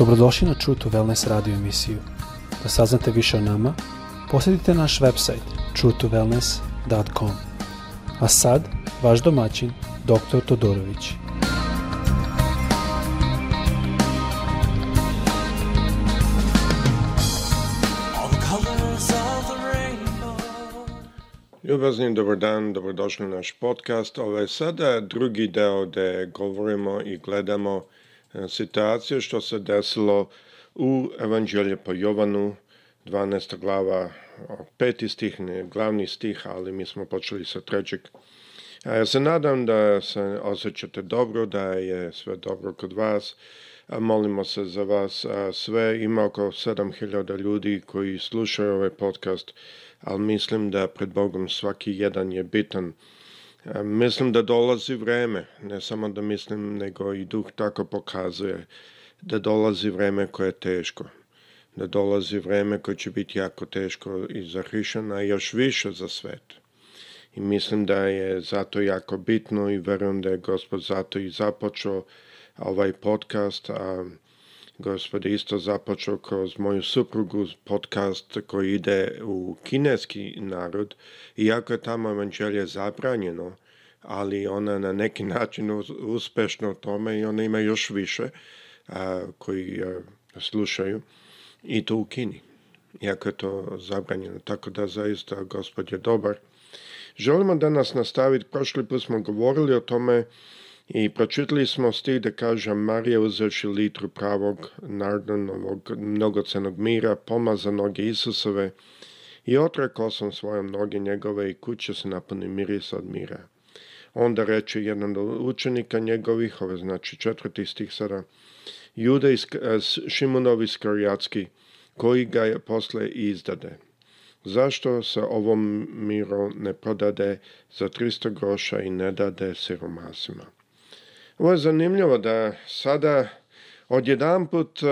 Dobrodošli na True to Wellness radio emisiju. Da saznate više o nama, posjetite naš website truetowellness.com. A sad, vaš domaćin, dr. Todorović. Ljubazni, dobar dan, dobrodošli na naš podcast. Ovo je sada drugi deo gde govorimo i gledamo uh, situaciju što se desilo u Evanđelje po Jovanu, 12. glava, peti stih, ne glavni stih, ali mi smo počeli sa trećeg. A ja se nadam da se osjećate dobro, da je sve dobro kod vas. A molimo se za vas a sve. Ima oko 7000 ljudi koji slušaju ovaj podcast, ali mislim da pred Bogom svaki jedan je bitan. E, mislim da dolazi vreme, ne samo da mislim, nego i duh tako pokazuje da dolazi vreme koje je teško, da dolazi vreme koje će biti jako teško i za hrišćana, a još više za svet. I mislim da je zato jako bitno i verujem da je gospod zato i započeo ovaj podcast, a gospode isto započeo kroz moju suprugu podcast koji ide u kineski narod, iako je tamo evanđelje zabranjeno, ali ona na neki način uspešno u tome i ona ima još više a, koji a, slušaju i to u Kini, iako je to zabranjeno. Tako da zaista gospod je dobar. Želimo danas nastaviti, prošli put smo govorili o tome I pročitali smo stih da kaže Marija uzevši litru pravog nardanovog mnogocenog mira, pomaza noge Isusove i otrekao sam svoje noge njegove i kuće se napuni miris od mira. Onda reče jedan od učenika njegovih, ove znači četvrti stih sada, Juda iz, eh, Šimunov Iskarijatski, koji ga je posle izdade. Zašto se ovom miru ne prodade za 300 groša i ne dade siromasima? Ovo je zanimljivo da sada odjedan put e,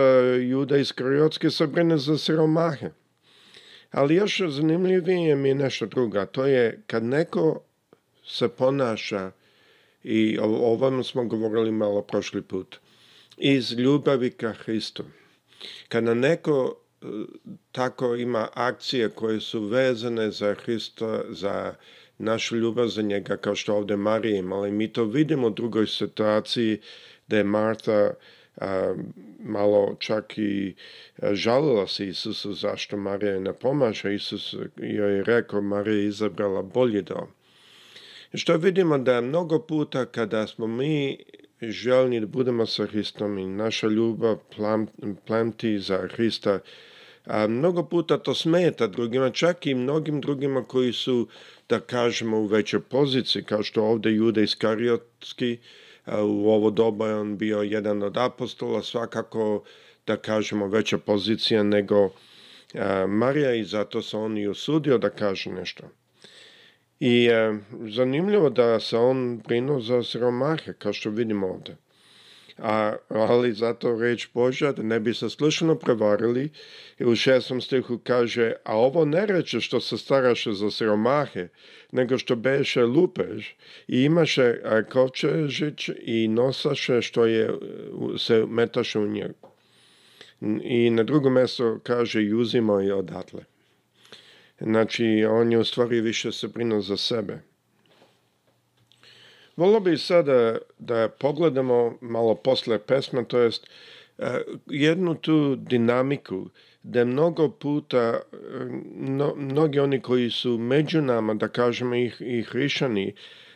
juda iz Kariotske se brine za siromahe. Ali još zanimljivije mi je nešto druga. to je kad neko se ponaša, i o ovom smo govorili malo prošli put, iz ljubavi ka Hristu. Kada neko e, tako ima akcije koje su vezane za Hrista, za našu ljubav za njega, kao što ovde Marija imala. I mi to vidimo u drugoj situaciji da je Marta a, malo čak i žalila se Isusu zašto Marija ne pomaže. Isus joj je rekao, Marija je izabrala bolji dom. Što vidimo da je mnogo puta kada smo mi željni da budemo sa Hristom i naša ljubav plam, plamti za Hrista, A mnogo puta to smeta drugima, čak i mnogim drugima koji su, da kažemo, u većoj poziciji, kao što ovde Jude Iskariotski, u ovo doba je on bio jedan od apostola, svakako, da kažemo, veća pozicija nego Marija i zato se on i usudio da kaže nešto. I zanimljivo da se on brinuo za siromahe, kao što vidimo ovde a, ali zato reč Božja da ne bi se slušano prevarili i u šestom stihu kaže a ovo ne reče što se staraše za siromahe nego što beše lupež i imaše kovčežić i nosaše što je se metaše u njega. I na drugom mjestu kaže i uzimo je odatle. Znači on je u stvari više se brinuo za sebe. Volio bih sada da, da pogledamo malo posle pesma, to jest e, jednu tu dinamiku da mnogo puta e, no, mnogi oni koji su među nama, da kažemo ih, ih hrišani,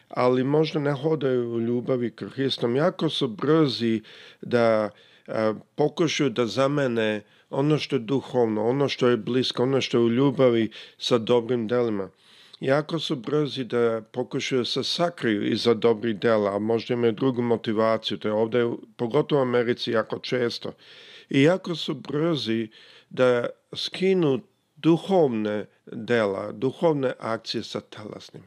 ali možda ne hodaju u ljubavi k Hristom, jako su brzi da a, e, pokušaju da zamene ono što je duhovno, ono što je blisko, ono što je u ljubavi sa dobrim delima jako su brzi da pokušaju da se sakriju iza dobrih dela, a možda imaju drugu motivaciju, to je ovde, pogotovo u Americi, jako često. I jako su brzi da skinu duhovne dela, duhovne akcije sa telesnim.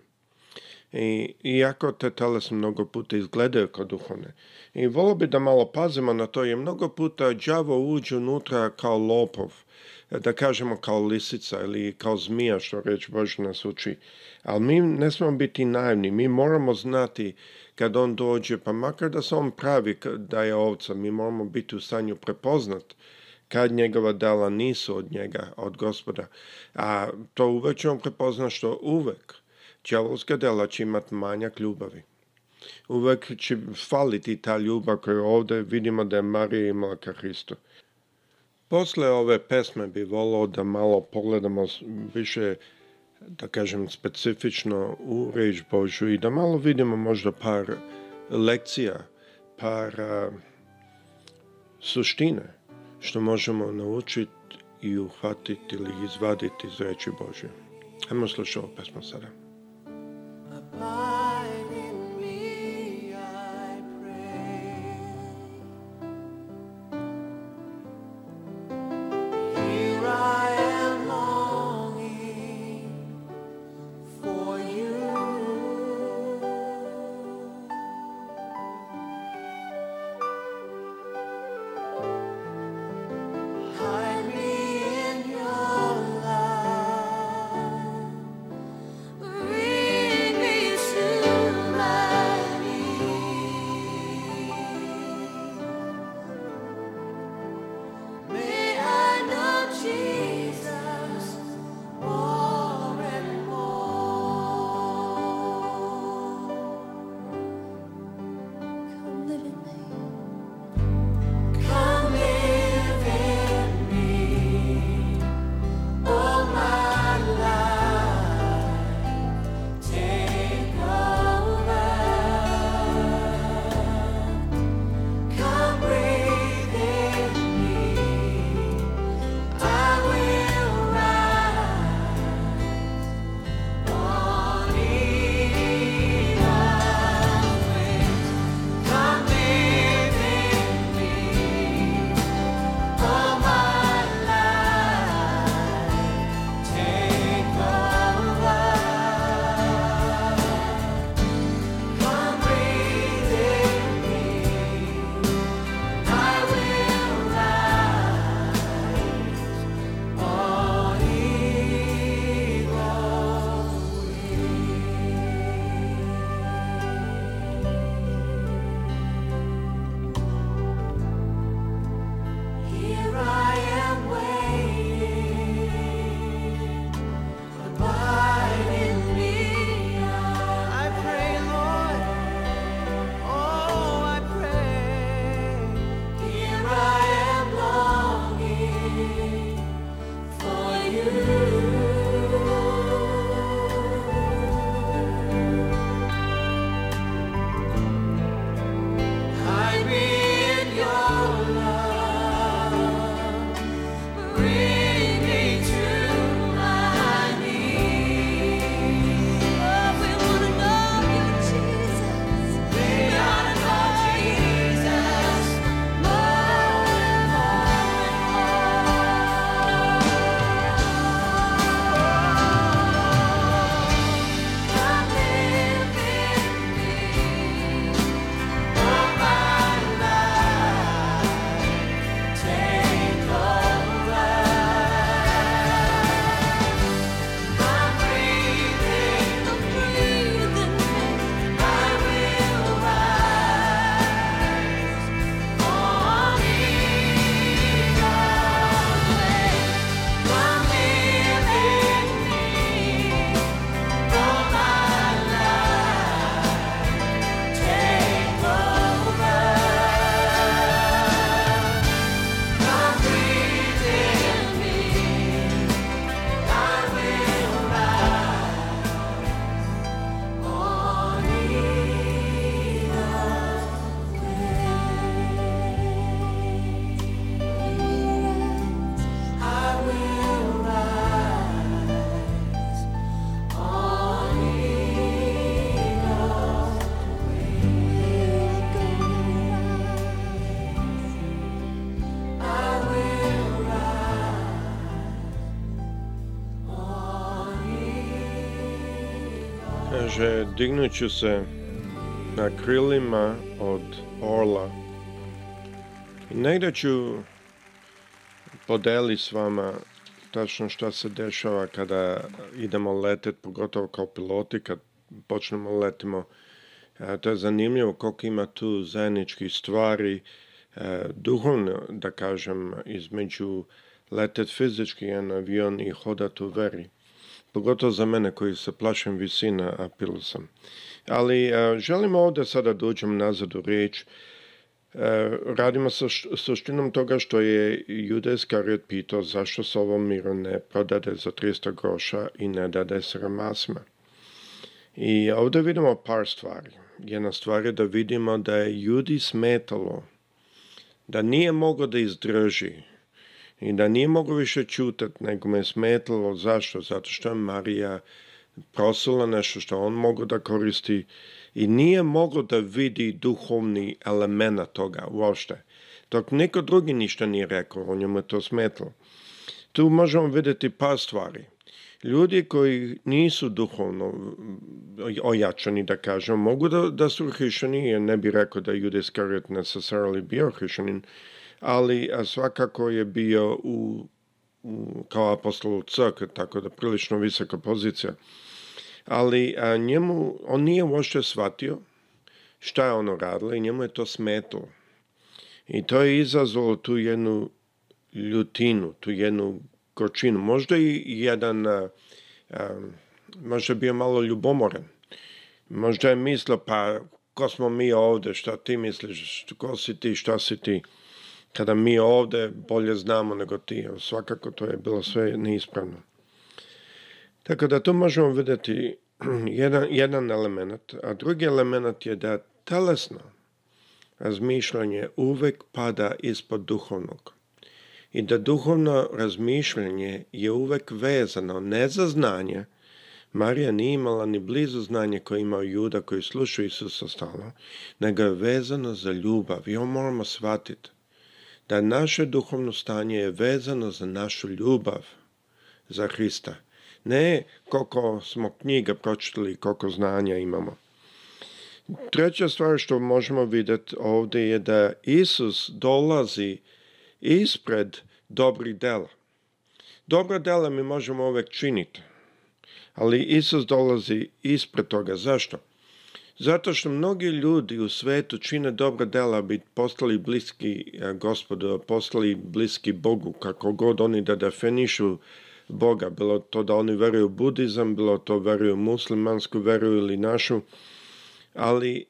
I, iako te telesne mnogo puta izgledaju kao duhovne. I volio bi da malo pazimo na to, jer mnogo puta đavo uđe unutra kao lopov da kažemo kao lisica ili kao zmija, što reći Bože nas uči. Ali mi ne smemo biti naivni, mi moramo znati kad on dođe, pa makar da se on pravi da je ovca, mi moramo biti u stanju prepoznat kad njegova dela nisu od njega, od gospoda. A to uvek ćemo prepozna što uvek djavolska dela će imati manjak ljubavi. Uvek će faliti ta ljubav koju ovde vidimo da je Marija imala ka Hristu. Posle ove pesme bi volao da malo pogledamo više, da kažem, specifično u reč Božu i da malo vidimo možda par lekcija, par a, suštine što možemo naučiti i uhvatiti ili izvaditi iz reči Božje. Hajmo slušati ovu pesmu sada. Kaže, dignut ću se na krilima od orla. I negde ću podeli s vama tačno šta se dešava kada idemo letet, pogotovo kao piloti, kad počnemo da letimo. E, to je zanimljivo koliko ima tu zajedničkih stvari, e, duhovno, da kažem, između letet fizički jedan avion i hodat u veri pogotovo za mene koji se plašim visina, a pilo sam. Ali a, e, želim ovdje sada da uđem nazad u reč. A, e, radimo sa suštinom toga što je Jude Iskariot pitao zašto se ovo miro ne prodade za 300 groša i ne dade sromasima. I ovde vidimo par stvari. Jedna stvar je da vidimo da je Judi smetalo, da nije mogao da izdrži i da nije mogu više čutati, nego me je smetalo. Zašto? Zato što je Marija prosila nešto što on mogu da koristi i nije mogo da vidi duhovni elemena toga uopšte. Dok niko drugi ništa nije rekao, on njemu je to smetalo. Tu možemo videti par stvari. Ljudi koji nisu duhovno ojačani, da kažem, mogu da, da su hrišćani, jer ne bi rekao da Judas Iscariot necessarily bio hrišćanin, ali svakako je bio u, u kao apostol u crkvi, tako da prilično visoka pozicija. Ali a, njemu, on nije uopšte shvatio šta je ono radilo i njemu je to smetalo. I to je izazvalo tu jednu ljutinu, tu jednu kočinu. Možda i jedan, a, a, možda je bio malo ljubomoran. Možda je mislio, pa ko smo mi ovde, šta ti misliš, ko si ti, šta si ti kada mi ovde bolje znamo nego ti. Svakako to je bilo sve neispravno. Tako da to možemo videti jedan, jedan element, a drugi element je da telesno razmišljanje uvek pada ispod duhovnog. I da duhovno razmišljanje je uvek vezano ne za znanje, Marija nije imala ni blizu znanje koje imao juda koji slušao Isusa stalno, nego je vezano za ljubav i ovo moramo shvatiti da naše duhovno stanje je vezano za našu ljubav za Hrista. Ne koliko smo knjiga pročitali, koliko znanja imamo. Treća stvar što možemo videti ovde je da Isus dolazi ispred dobrih dela. Dobra dela mi možemo uvek činiti, ali Isus dolazi ispred toga. Zašto? Zato što mnogi ljudi u svetu čine dobra dela bi postali bliski e, gospodu, postali bliski Bogu, kako god oni da definišu Boga, bilo to da oni veruju budizam, bilo to veruju muslimansku veru ili našu, ali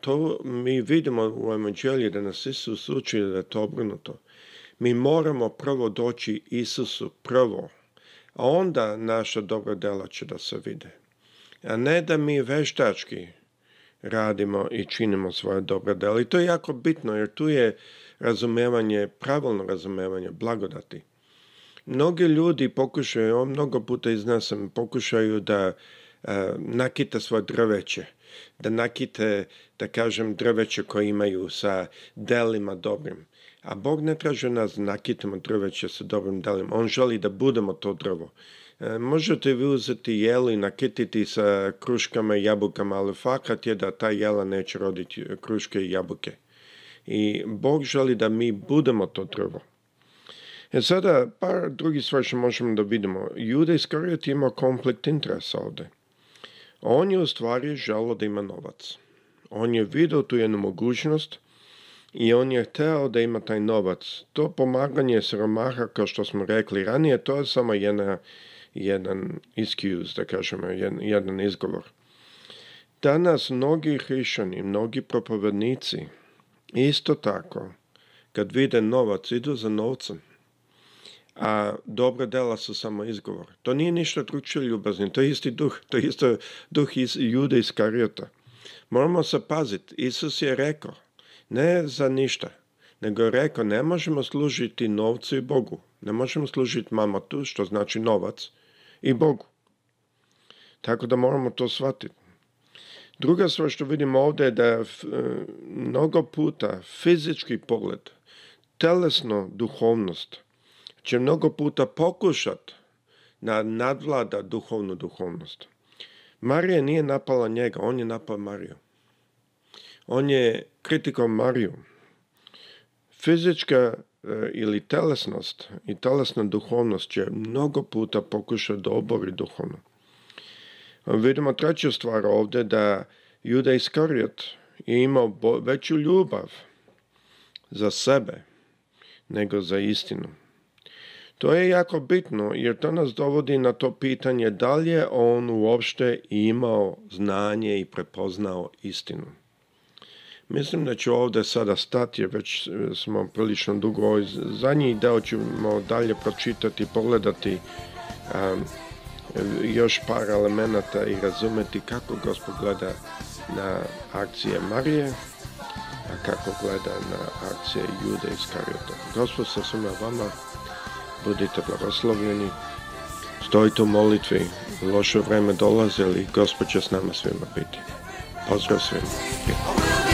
to mi vidimo u evanđelju da nas Isus uči da je to obrnuto. Mi moramo prvo doći Isusu prvo, a onda naša dobra dela će da se vide a ne da mi veštački radimo i činimo svoje dobre dela. I to je jako bitno, jer tu je razumevanje, pravilno razumevanje, blagodati. Mnogi ljudi pokušaju, on mnogo puta iznesem, pokušaju da a, eh, nakite svoje drveće, da nakite, da kažem, drveće koje imaju sa delima dobrim. A Bog ne traže nas da nakitamo drveće sa dobrim delima. On želi da budemo to drvo. E, možete vi uzeti jelo i nakititi sa kruškama i jabukama, ali fakat je da ta jela neće roditi kruške i jabuke. I Bog želi da mi budemo to drvo. E sada, par drugih stvari što možemo da vidimo. Jude Iskariot ima konflikt interesa ovdje. On je u stvari želio da ima novac. On je video tu jednu mogućnost i on je hteo da ima taj novac. To pomaganje siromaha, kao što smo rekli ranije, to je samo jedna jedan excuse, da kažemo, jedan jedan izgovor. Danas mnogi hrišćani, mnogi propovednici, isto tako, kad vide novac, idu za novcem. A dobra dela su samo izgovor. To nije ništa drugčije ljubazni, to je isti duh, to je isto duh iz jude iz karijota. Moramo se paziti, Isus je rekao, ne za ništa, nego je rekao ne možemo služiti novcu i Bogu, ne možemo služiti mamatu, što znači novac, i Bogu. Tako da moramo to shvatiti. Druga stvar što vidimo ovde je da je e, mnogo puta fizički pogled, telesno duhovnost, će mnogo puta pokušat da nadvlada duhovnu duhovnost. Marija nije napala njega, on je napao Mariju. On je kritikom Mariju. Fizička E, ili telesnost i telesna duhovnost će mnogo puta pokušati da obori duhovno. Vidimo treću stvar ovde da Juda Iskariot je imao veću ljubav za sebe nego za istinu. To je jako bitno jer to nas dovodi na to pitanje da li je on uopšte imao znanje i prepoznao istinu. Mislim da ću ovde sada stati, jer već e, smo prilično dugo u ovoj zadnji deo ćemo dalje pročitati, pogledati um, još par elemenata i razumeti kako Gospod gleda na akcije Marije, a kako gleda na akcije Jude iz Karijota. Gospod sa svima vama, budite blagoslovljeni, stojite u molitvi, loše vreme dolaze, ali Gospod će s nama svima biti. Pozdrav svima.